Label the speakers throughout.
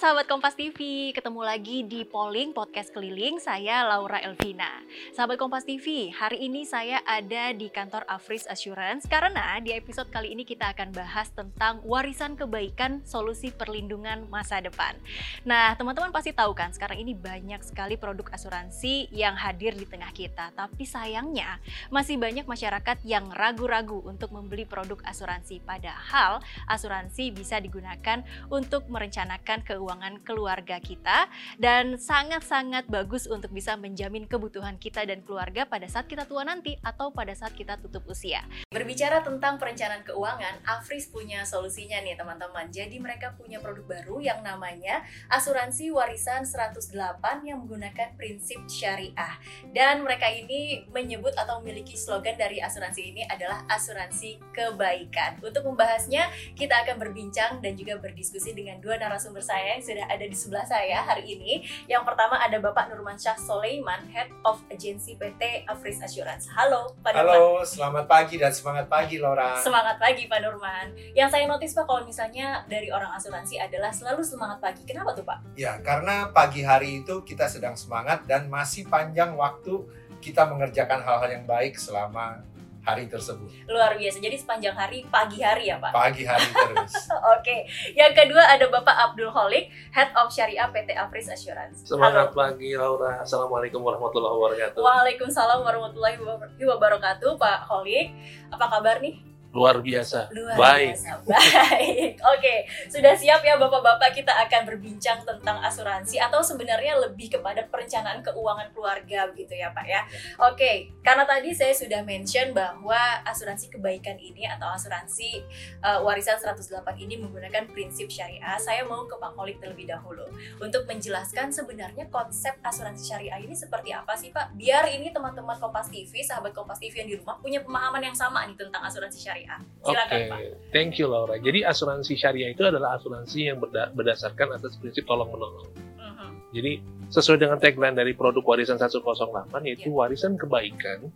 Speaker 1: sahabat Kompas TV, ketemu lagi di Polling Podcast Keliling, saya Laura Elvina. Sahabat Kompas TV, hari ini saya ada di kantor Afris Assurance karena di episode kali ini kita akan bahas tentang warisan kebaikan solusi perlindungan masa depan. Nah, teman-teman pasti tahu kan, sekarang ini banyak sekali produk asuransi yang hadir di tengah kita, tapi sayangnya masih banyak masyarakat yang ragu-ragu untuk membeli produk asuransi, padahal asuransi bisa digunakan untuk merencanakan keuangan keluarga kita dan sangat-sangat bagus untuk bisa menjamin kebutuhan kita dan keluarga pada saat kita tua nanti atau pada saat kita tutup usia. Berbicara tentang perencanaan keuangan, Afris punya solusinya nih teman-teman. Jadi mereka punya produk baru yang namanya Asuransi Warisan 108 yang menggunakan prinsip syariah. Dan mereka ini menyebut atau memiliki slogan dari asuransi ini adalah asuransi kebaikan. Untuk membahasnya, kita akan berbincang dan juga berdiskusi dengan dua narasumber saya yang sudah ada di sebelah saya hari ini. Yang pertama ada Bapak Nurman Syah Soleiman, Head of Agency PT Afris Assurance. Halo, Pak Nurman.
Speaker 2: Halo, selamat pagi dan semangat pagi Laura.
Speaker 1: Semangat pagi Pak Nurman. Yang saya notice Pak kalau misalnya dari orang asuransi adalah selalu semangat pagi. Kenapa tuh Pak?
Speaker 2: Ya, karena pagi hari itu kita sedang semangat dan masih panjang waktu kita mengerjakan hal-hal yang baik selama hari tersebut.
Speaker 1: Luar biasa. Jadi sepanjang hari, pagi hari ya Pak?
Speaker 2: Pagi hari terus.
Speaker 1: Oke. Yang kedua ada Bapak Abdul Holik, Head of Syariah PT Afris Assurance.
Speaker 3: Semangat pagi Laura. Assalamualaikum warahmatullahi wabarakatuh.
Speaker 1: Waalaikumsalam warahmatullahi wabarakatuh Pak Holik. Apa kabar nih?
Speaker 3: Luar biasa.
Speaker 1: Luar
Speaker 3: Baik.
Speaker 1: biasa. Baik. Oke, sudah siap ya Bapak-bapak kita akan berbincang tentang asuransi atau sebenarnya lebih kepada perencanaan keuangan keluarga begitu ya, Pak ya. Oke, karena tadi saya sudah mention bahwa asuransi kebaikan ini atau asuransi uh, warisan 108 ini menggunakan prinsip syariah. Saya mau ke Pak Kolik terlebih dahulu untuk menjelaskan sebenarnya konsep asuransi syariah ini seperti apa sih, Pak? Biar ini teman-teman Kompas TV, sahabat Kompas TV yang di rumah punya pemahaman yang sama nih tentang asuransi syariah.
Speaker 3: Oke,
Speaker 1: Silakan, Pak.
Speaker 3: thank you Laura. Jadi asuransi syariah itu adalah asuransi yang berda- berdasarkan atas prinsip tolong menolong.
Speaker 1: Mhm.
Speaker 3: Jadi sesuai dengan tagline dari produk warisan 108 yaitu
Speaker 1: Ya.
Speaker 3: warisan kebaikan.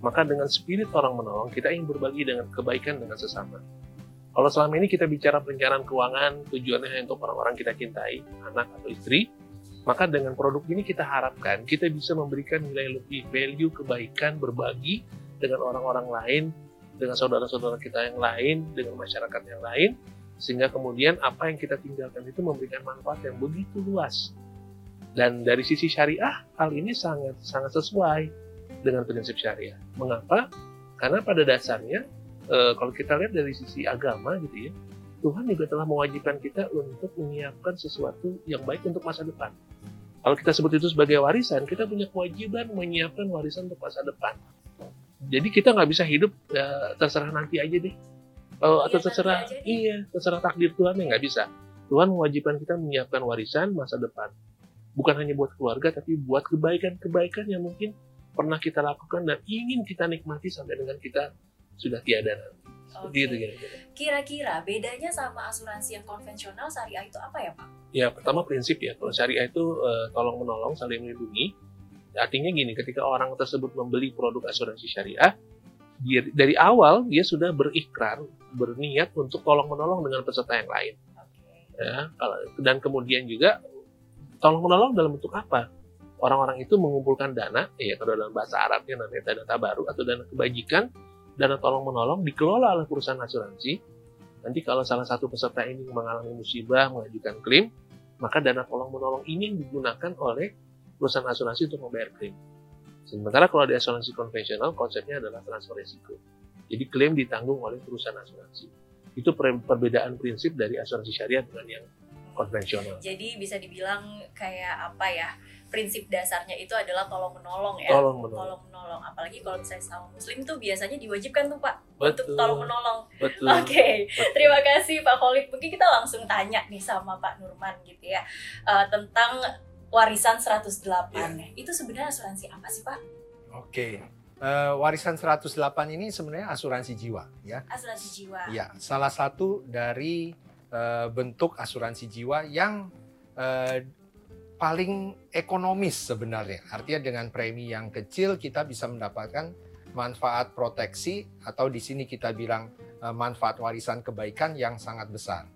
Speaker 3: Maka dengan spirit tolong menolong kita ingin berbagi dengan kebaikan dengan sesama. Kalau selama ini kita bicara perencanaan keuangan tujuannya hanya untuk orang-orang kita cintai, anak atau istri, maka dengan produk ini kita harapkan kita bisa memberikan nilai lebih value kebaikan berbagi dengan orang-orang lain dengan saudara-saudara kita yang lain, dengan masyarakat yang lain, sehingga kemudian apa yang kita tinggalkan itu memberikan manfaat yang begitu luas. Dan dari sisi syariah, hal ini sangat sangat sesuai dengan prinsip syariah. Mengapa? Karena pada dasarnya, eh, kalau kita lihat dari sisi agama gitu ya, Tuhan juga telah mewajibkan kita untuk menyiapkan sesuatu yang baik untuk masa depan. Kalau kita sebut itu sebagai warisan, kita punya kewajiban menyiapkan warisan untuk masa depan. Jadi kita nggak bisa hidup ya, terserah nanti aja deh. Oh, atau
Speaker 1: Iya,
Speaker 3: terserah
Speaker 1: nanti aja deh.
Speaker 3: iya, terserah takdir Tuhan ya nggak bisa. Tuhan mewajibkan kita menyiapkan warisan masa depan. Bukan hanya buat keluarga, tapi buat kebaikan-kebaikan yang mungkin pernah kita lakukan dan ingin kita nikmati sampai dengan kita sudah tiada nanti. Seperti
Speaker 1: Oke.
Speaker 3: itu kira-kira.
Speaker 1: Kira-kira bedanya sama asuransi yang konvensional syariah itu apa ya Pak?
Speaker 3: Ya, pertama prinsip ya. Kalau syariah itu eh, tolong menolong, saling melindungi. Artinya gini, ketika orang tersebut membeli produk asuransi syariah, dia, dari awal dia sudah berikrar, berniat untuk tolong menolong dengan peserta yang lain. Ya, dan kemudian juga tolong menolong dalam bentuk apa? Orang-orang itu mengumpulkan dana, ya kalau dalam bahasa Arabnya namanya dana tabaru atau dana kebajikan, dana tolong menolong dikelola oleh perusahaan asuransi. Nanti kalau salah satu peserta ini mengalami musibah, mengajukan klaim, maka dana tolong menolong ini digunakan oleh perusahaan asuransi untuk membayar klaim. Sementara kalau di asuransi konvensional konsepnya adalah transfer risiko. Jadi klaim ditanggung oleh perusahaan asuransi. Itu per- perbedaan prinsip dari asuransi syariah dengan yang konvensional.
Speaker 1: Jadi bisa dibilang kayak apa ya? Prinsip dasarnya itu adalah tolong menolong ya.
Speaker 3: Tolong menolong.
Speaker 1: Tolong menolong. Apalagi kalau misalnya sama muslim tuh biasanya diwajibkan tuh Pak untuk
Speaker 3: Betul.
Speaker 1: tolong menolong.
Speaker 3: Betul.
Speaker 1: Oke,
Speaker 3: Betul.
Speaker 1: terima kasih Pak Kholik. Mungkin kita langsung tanya nih sama Pak Nurman gitu ya eh, tentang warisan 108.
Speaker 3: Iya.
Speaker 1: Itu sebenarnya asuransi apa sih Pak?
Speaker 2: Oke. Eh, warisan 108 ini sebenarnya asuransi jiwa ya.
Speaker 1: Asuransi jiwa.
Speaker 2: Ya, salah satu dari eh, bentuk asuransi jiwa yang eh, paling ekonomis sebenarnya. Artinya dengan premi yang kecil kita bisa mendapatkan manfaat proteksi atau di sini kita bilang manfaat warisan kebaikan yang sangat besar.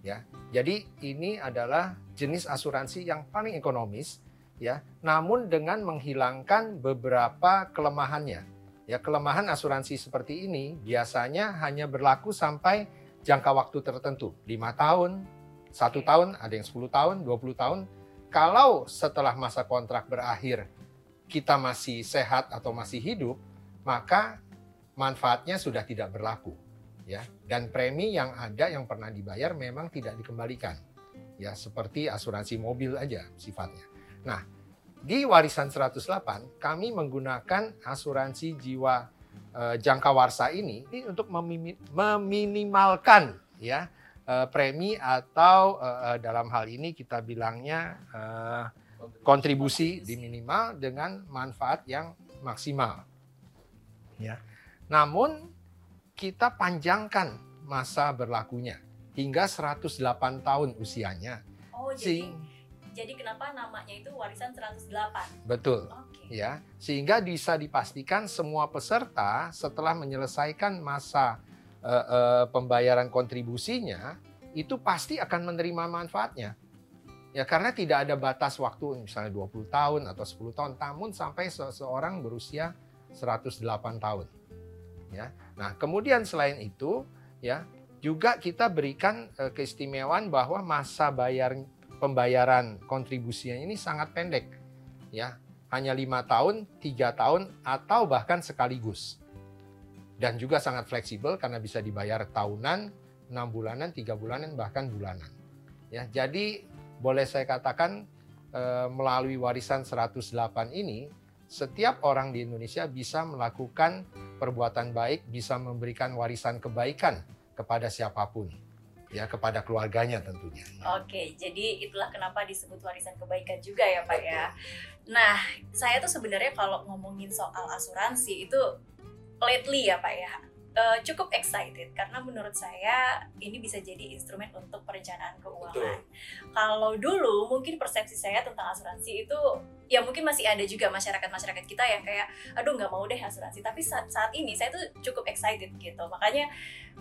Speaker 2: Ya. Jadi ini adalah jenis asuransi yang paling ekonomis ya, namun dengan menghilangkan beberapa kelemahannya. Ya, kelemahan asuransi seperti ini biasanya hanya berlaku sampai jangka waktu tertentu, lima tahun, satu tahun, ada yang 10 tahun, 20 tahun. Kalau setelah masa kontrak berakhir kita masih sehat atau masih hidup, maka manfaatnya sudah tidak berlaku. Ya, dan premi yang ada yang pernah dibayar memang tidak dikembalikan. Ya, seperti asuransi mobil aja sifatnya. Nah, di warisan 108 kami menggunakan asuransi jiwa eh, jangka warsa ini, ini untuk meminimalkan ya uh, premi atau uh, dalam hal ini kita bilangnya uh, kontribusi di minimal dengan manfaat yang maksimal. Ya. Namun kita panjangkan masa berlakunya hingga 108 tahun usianya.
Speaker 1: Oh, jadi jadi kenapa namanya itu warisan 108?
Speaker 2: Betul. Okay. Ya, sehingga bisa dipastikan semua peserta setelah menyelesaikan masa uh, uh, pembayaran kontribusinya itu pasti akan menerima manfaatnya. Ya karena tidak ada batas waktu misalnya 20 tahun atau 10 tahun, namun sampai seseorang berusia 108 tahun. Ya. Nah, kemudian selain itu ya juga kita berikan uh, keistimewaan bahwa masa bayar pembayaran kontribusinya ini sangat pendek. Ya, hanya lima tahun, tiga tahun, atau bahkan sekaligus dan juga sangat fleksibel karena bisa dibayar tahunan, enam bulanan, tiga bulanan, bahkan bulanan. Ya, jadi boleh saya katakan e, melalui warisan 108 ini, setiap orang di Indonesia bisa melakukan perbuatan baik, bisa memberikan warisan kebaikan kepada siapa pun. Ya, kepada keluarganya tentunya.
Speaker 1: Oke, jadi itulah kenapa disebut warisan kebaikan juga ya Pak ya. Nah, saya tuh sebenarnya kalau ngomongin soal asuransi itu lately ya Pak ya uh, cukup excited karena menurut saya ini bisa jadi instrumen untuk perencanaan keuangan. Kalau dulu mungkin persepsi saya tentang asuransi itu ya mungkin masih ada juga masyarakat-masyarakat kita yang kayak aduh nggak mau deh asuransi tapi saat, saat ini saya tuh cukup excited gitu makanya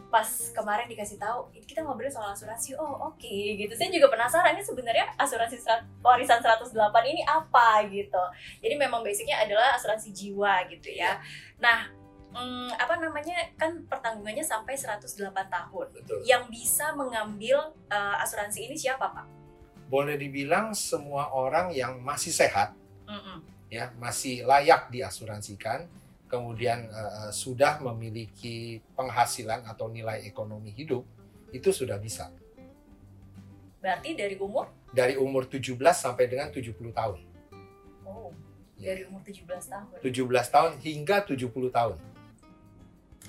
Speaker 1: pas kemarin dikasih tahu kita ngobrol soal asuransi oh oke okay, gitu saya juga penasaran ini sebenarnya asuransi warisan 108 ini apa gitu jadi memang basicnya adalah asuransi jiwa gitu ya iya. nah hmm, apa namanya kan pertanggungannya sampai 108 tahun.
Speaker 2: Betul.
Speaker 1: Yang bisa mengambil uh, asuransi ini siapa, Pak?
Speaker 2: Boleh dibilang semua orang yang masih sehat, mm -mm. ya masih layak diasuransikan, kemudian uh, sudah memiliki penghasilan atau nilai ekonomi hidup, itu sudah bisa.
Speaker 1: Berarti dari umur?
Speaker 2: Dari umur 17 sampai dengan 70 tahun.
Speaker 1: Oh, ya. dari umur 17 tahun.
Speaker 2: 17 tahun hingga 70 tahun.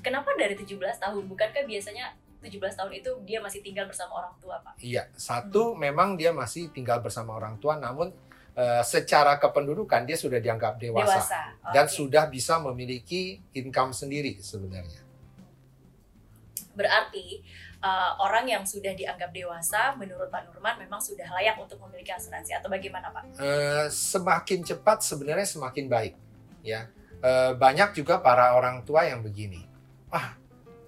Speaker 1: Kenapa dari 17 tahun? Bukankah biasanya 17 tahun itu dia masih tinggal bersama orang tua, Pak?
Speaker 2: Iya, satu hmm. memang dia masih tinggal bersama orang tua, namun uh, secara kependudukan dia sudah dianggap dewasa, dewasa. Okay. dan sudah bisa memiliki income sendiri sebenarnya.
Speaker 1: Berarti uh, orang yang sudah dianggap dewasa, menurut Pak Nurman memang sudah layak untuk memiliki asuransi atau bagaimana, Pak?
Speaker 2: Uh, semakin cepat sebenarnya semakin baik, ya. Uh, banyak juga para orang tua yang begini ah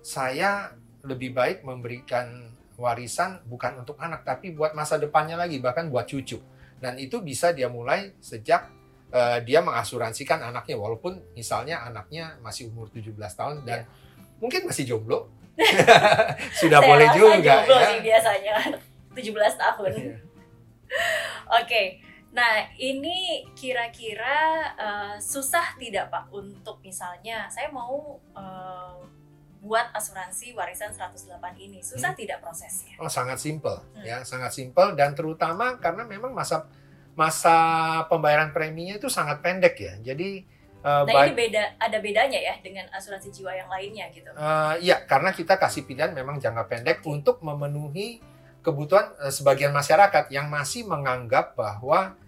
Speaker 2: saya lebih baik memberikan warisan bukan untuk anak tapi buat masa depannya lagi bahkan buat cucu dan itu bisa dia mulai sejak uh, dia mengasuransikan anaknya walaupun misalnya anaknya masih umur 17 tahun dan yeah. mungkin masih jomblo sudah Saya boleh juga
Speaker 1: jomblo ya. sih biasanya 17 tahun yeah. oke okay. Nah, ini kira-kira uh, susah tidak Pak untuk misalnya saya mau uh, buat asuransi warisan 108 ini. Susah hmm. tidak prosesnya?
Speaker 2: Oh, sangat simpel hmm. ya, sangat simpel dan terutama karena memang masa masa pembayaran preminya itu sangat pendek ya. Jadi
Speaker 1: uh, Nah, ini beda ada bedanya ya dengan asuransi jiwa yang lainnya gitu.
Speaker 2: Uh, iya, karena kita kasih pilihan memang jangka pendek okay. untuk memenuhi kebutuhan uh, sebagian masyarakat yang masih menganggap bahwa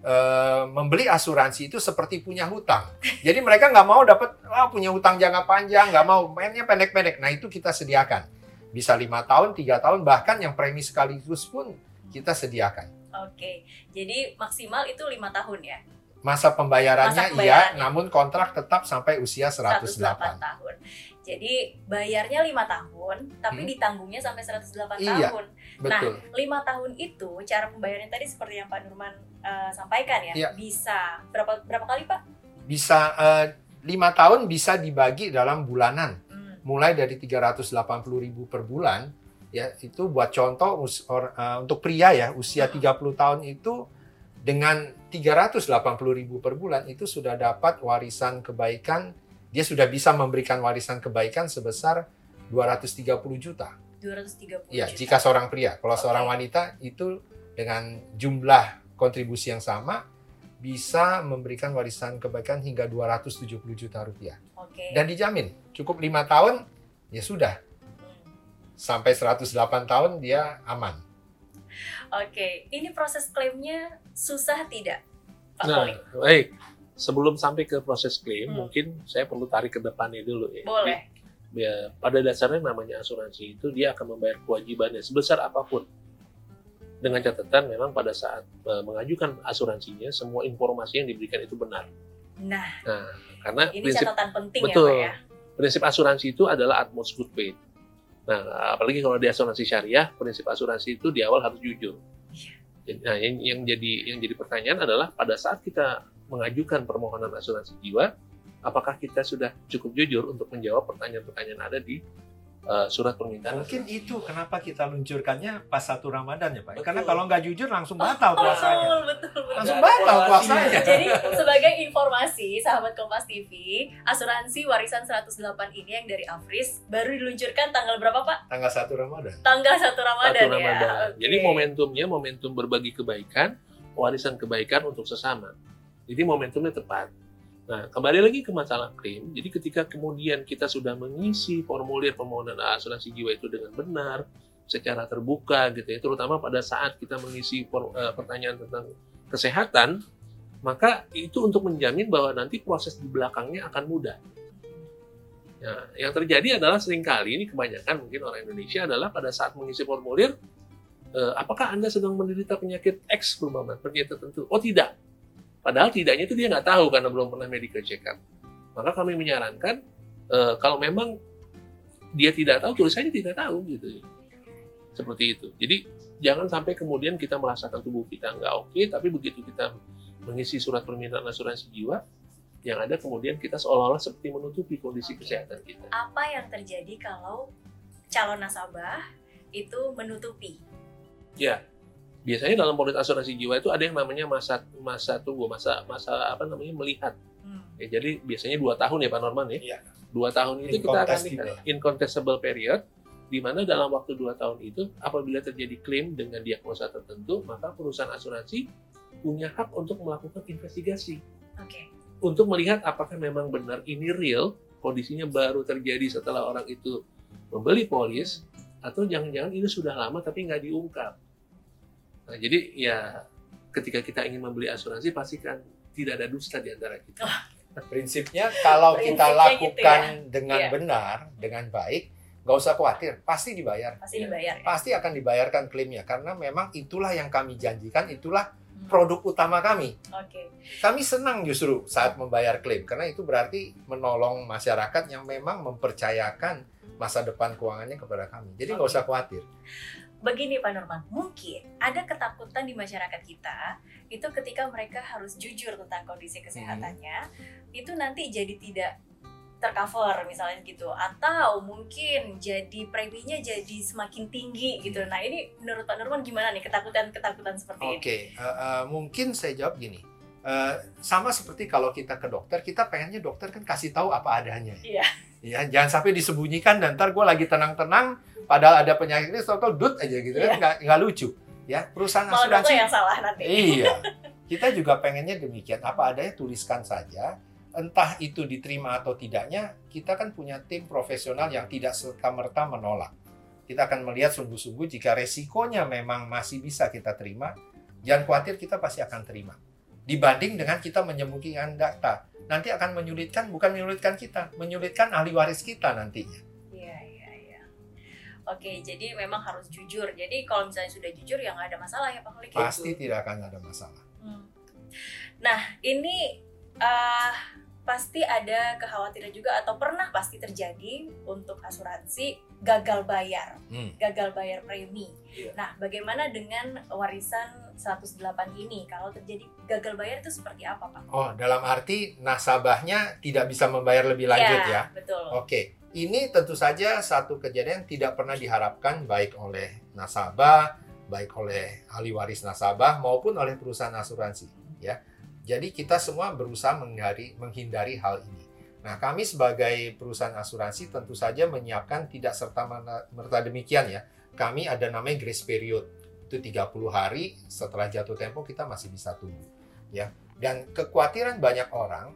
Speaker 2: Uh, membeli asuransi itu seperti punya hutang. Jadi mereka nggak mau dapat oh, punya hutang jangka panjang, nggak mau mainnya pendek-pendek. Nah itu kita sediakan. Bisa lima tahun, tiga tahun, bahkan yang premi sekaligus pun kita sediakan.
Speaker 1: Oke, jadi maksimal itu lima tahun ya?
Speaker 2: Masa pembayarannya, Masa iya, pembayarannya iya, namun kontrak tetap sampai usia 108, 108
Speaker 1: tahun. Jadi bayarnya lima tahun, tapi
Speaker 2: Hmm.
Speaker 1: ditanggungnya sampai 108
Speaker 2: Iya.
Speaker 1: tahun.
Speaker 2: Betul.
Speaker 1: Lima tahun itu cara pembayarannya tadi seperti yang Pak Nurman eh, sampaikan ya,
Speaker 2: Iya.
Speaker 1: bisa berapa berapa kali Pak?
Speaker 2: Bisa eh, lima tahun bisa dibagi dalam bulanan.
Speaker 1: Hmm.
Speaker 2: mulai dari 380.000 per bulan ya itu buat contoh us- or- eh, untuk pria ya usia 30 tahun itu dengan 380.000 per bulan itu sudah dapat warisan kebaikan dia sudah bisa memberikan warisan kebaikan sebesar 230 juta.
Speaker 1: 230
Speaker 2: Ya,
Speaker 1: juta.
Speaker 2: jika seorang pria. Kalau
Speaker 1: Oke.
Speaker 2: seorang wanita itu dengan jumlah kontribusi yang sama bisa memberikan warisan kebaikan hingga 270 juta rupiah
Speaker 1: Oke.
Speaker 2: dan dijamin cukup lima tahun ya sudah sampai 108 tahun dia aman.
Speaker 1: Oke, ini proses klaimnya susah tidak, Pak
Speaker 3: Nah,
Speaker 1: Poli?
Speaker 3: baik. Sebelum sampai ke proses klaim,
Speaker 1: Hmm.
Speaker 3: mungkin saya perlu tarik ke depannya dulu ya.
Speaker 1: Boleh.
Speaker 3: Ya, pada dasarnya namanya asuransi itu dia akan membayar kewajibannya sebesar apa pun. Dengan catatan memang pada saat eh, mengajukan asuransinya semua informasi yang diberikan itu benar.
Speaker 1: Nah,
Speaker 3: Nah, karena
Speaker 1: ini
Speaker 3: prinsip
Speaker 1: catatan penting
Speaker 3: betul.
Speaker 1: ya, Pak ya.
Speaker 3: prinsip asuransi itu adalah utmost good faith. Nah, apalagi kalau di asuransi syariah, prinsip asuransi itu di awal harus jujur.
Speaker 1: Iya.
Speaker 3: Nah, yang, yang jadi yang jadi pertanyaan adalah pada saat kita mengajukan permohonan asuransi jiwa, apakah kita sudah cukup jujur untuk menjawab pertanyaan-pertanyaan ada di uh, surat permintaan
Speaker 2: Mungkin itu kenapa kita luncurkannya pas satu Ramadan ya Pak.
Speaker 3: Betul.
Speaker 2: Karena kalau nggak jujur langsung batal puasanya.
Speaker 1: Betul, betul, betul.
Speaker 2: Langsung batal puasanya.
Speaker 1: Jadi sebagai informasi sahabat Kompas TV, asuransi warisan 108 ini yang dari Afris baru diluncurkan tanggal berapa Pak?
Speaker 2: Tanggal 1 Ramadan.
Speaker 1: Tanggal 1 Ramadan,
Speaker 3: Satu
Speaker 1: ya.
Speaker 3: Ramadan.
Speaker 1: Oke.
Speaker 3: Jadi momentumnya momentum berbagi kebaikan, warisan kebaikan untuk sesama. Jadi momentumnya tepat. Nah, kembali lagi ke masalah klaim. Jadi ketika kemudian kita sudah mengisi formulir permohonan asuransi jiwa itu dengan benar, secara terbuka gitu ya, terutama pada saat kita mengisi eh, pertanyaan tentang kesehatan, maka itu untuk menjamin bahwa nanti proses di belakangnya akan mudah. Nah, yang terjadi adalah sering kali ini kebanyakan mungkin orang Indonesia adalah pada saat mengisi formulir Eh, apakah Anda sedang menderita penyakit X perumpamaan, penyakit tertentu? Oh tidak. Padahal tidaknya itu dia nggak tahu karena belum pernah medical check up. Maka kami menyarankan eh, kalau memang dia tidak tahu, tulis saja tidak tahu gitu. Seperti itu. Jadi jangan sampai kemudian kita merasakan tubuh kita nggak oke, tapi begitu kita mengisi surat permintaan asuransi jiwa, yang ada kemudian kita seolah-olah seperti menutupi kondisi kesehatan kita.
Speaker 1: Apa yang terjadi kalau calon nasabah itu menutupi?
Speaker 3: Ya, biasanya dalam polis asuransi jiwa itu ada yang namanya masa masa tunggu, masa masa apa namanya melihat.
Speaker 1: Hmm.
Speaker 3: Ya, jadi biasanya dua tahun ya Pak Norman ya.
Speaker 2: Iya.
Speaker 3: Dua tahun itu kita akan
Speaker 2: Incontestable.
Speaker 3: lihat incontestable period, di mana dalam waktu dua tahun itu apabila terjadi klaim dengan diagnosa tertentu, maka perusahaan asuransi punya hak untuk melakukan investigasi
Speaker 1: Oke.
Speaker 3: untuk melihat apakah memang benar ini real, kondisinya baru terjadi setelah orang itu membeli polis, atau jangan-jangan ini sudah lama tapi nggak diungkap. Nah, jadi ya ketika kita ingin membeli asuransi pastikan tidak ada dusta di antara kita.
Speaker 2: Prinsipnya kalau kita
Speaker 1: Prinsipnya gitu
Speaker 2: lakukan dengan
Speaker 1: Iya.
Speaker 2: benar, dengan baik, nggak usah khawatir, pasti dibayar.
Speaker 1: Pasti dibayar ya.
Speaker 2: Pasti akan dibayarkan klaimnya karena memang itulah yang kami janjikan, itulah
Speaker 1: Hmm.
Speaker 2: produk utama kami.
Speaker 1: Oke.
Speaker 2: Kami senang justru saat membayar klaim karena itu berarti menolong masyarakat yang memang mempercayakan masa depan keuangannya kepada kami. Jadi nggak
Speaker 1: Oke.
Speaker 2: usah khawatir.
Speaker 1: Begini Pak Nurman, mungkin ada ketakutan di masyarakat kita itu ketika mereka harus jujur tentang kondisi kesehatannya, itu nanti jadi tidak tercover misalnya gitu atau mungkin jadi preminya jadi semakin tinggi gitu. Nah, ini menurut Pak Nurman gimana nih ketakutan-ketakutan seperti ini?
Speaker 2: Oke, eh, eh, mungkin saya jawab gini. Eh, sama seperti kalau kita ke dokter, kita pengennya dokter kan kasih tahu apa adanya.
Speaker 1: Iya.
Speaker 2: Ya, jangan sampai disembunyikan dan ntar gue lagi tenang-tenang, padahal ada penyakit ini, tau dut aja gitu kan,
Speaker 1: Iya.
Speaker 2: nggak, nggak lucu. Ya, perusahaan
Speaker 1: Malah
Speaker 2: asuransi
Speaker 1: yang salah nanti.
Speaker 2: Iya. Kita juga pengennya demikian. Apa adanya tuliskan saja. Entah itu diterima atau tidaknya, kita kan punya tim profesional yang tidak serta-merta menolak. Kita akan melihat sungguh-sungguh jika resikonya memang masih bisa kita terima, jangan khawatir kita pasti akan terima. Dibanding dengan kita menyembunyikan data, nanti akan menyulitkan, bukan menyulitkan kita, menyulitkan ahli waris kita nantinya.
Speaker 1: Oke, jadi memang harus jujur. Jadi kalau misalnya sudah jujur ya nggak ada masalah ya Pak Holik.
Speaker 2: Pasti tidak akan ada masalah.
Speaker 1: Hmm. Nah, ini eh pasti ada kekhawatiran juga atau pernah pasti terjadi untuk asuransi gagal bayar,
Speaker 2: Hmm.
Speaker 1: gagal bayar premi.
Speaker 3: Iya.
Speaker 1: Nah, bagaimana dengan warisan 108 ini? Kalau terjadi gagal bayar itu seperti apa, Pak?
Speaker 2: Oh, dalam arti nasabahnya tidak bisa membayar lebih lanjut ya?
Speaker 1: betul.
Speaker 2: Oke, ini tentu saja satu kejadian yang tidak pernah diharapkan baik oleh nasabah, baik oleh ahli waris nasabah maupun oleh perusahaan asuransi, ya. Jadi kita semua berusaha menghindari menghindari hal ini. Nah, kami sebagai perusahaan asuransi tentu saja menyiapkan tidak serta merta demikian ya. Kami ada namanya grace period. Itu 30 hari setelah jatuh tempo kita masih bisa tunggu, ya. Dan kekhawatiran banyak orang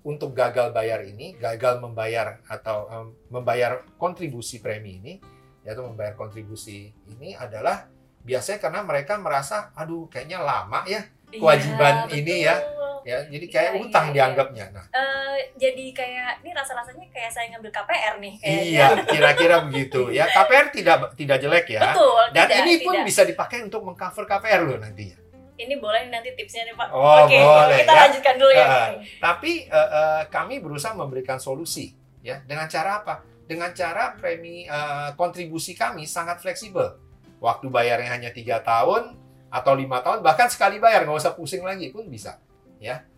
Speaker 2: untuk gagal bayar ini, gagal membayar atau em, membayar kontribusi premi ini, yaitu membayar kontribusi ini adalah biasanya karena mereka merasa, aduh kayaknya lama ya, Kewajiban
Speaker 1: Iya,
Speaker 2: ini
Speaker 1: betul.
Speaker 2: ya. Ya jadi kayak
Speaker 1: Iya,
Speaker 2: utang
Speaker 1: iya, iya.
Speaker 2: dianggapnya. Nah,
Speaker 1: Eh, jadi kayak ini rasa-rasanya kayak saya ngambil KPR nih kayaknya.
Speaker 2: iya, kira-kira begitu ya. KPR tidak tidak jelek ya.
Speaker 1: Betul.
Speaker 2: Dan
Speaker 1: tidak,
Speaker 2: ini pun
Speaker 1: tidak.
Speaker 2: bisa dipakai untuk mengcover KPR loh nantinya.
Speaker 1: Ini boleh nanti tipsnya nih Pak.
Speaker 2: Oh,
Speaker 1: Oke,
Speaker 2: boleh,
Speaker 1: kita
Speaker 2: ya.
Speaker 1: lanjutkan dulu ya.
Speaker 2: Ah, Tapi eh, eh, kami berusaha memberikan solusi ya. Dengan cara apa? Dengan cara premi eh, kontribusi kami sangat fleksibel. Waktu bayarnya hanya tiga tahun atau lima tahun, bahkan sekali bayar nggak usah pusing lagi pun bisa. Ya.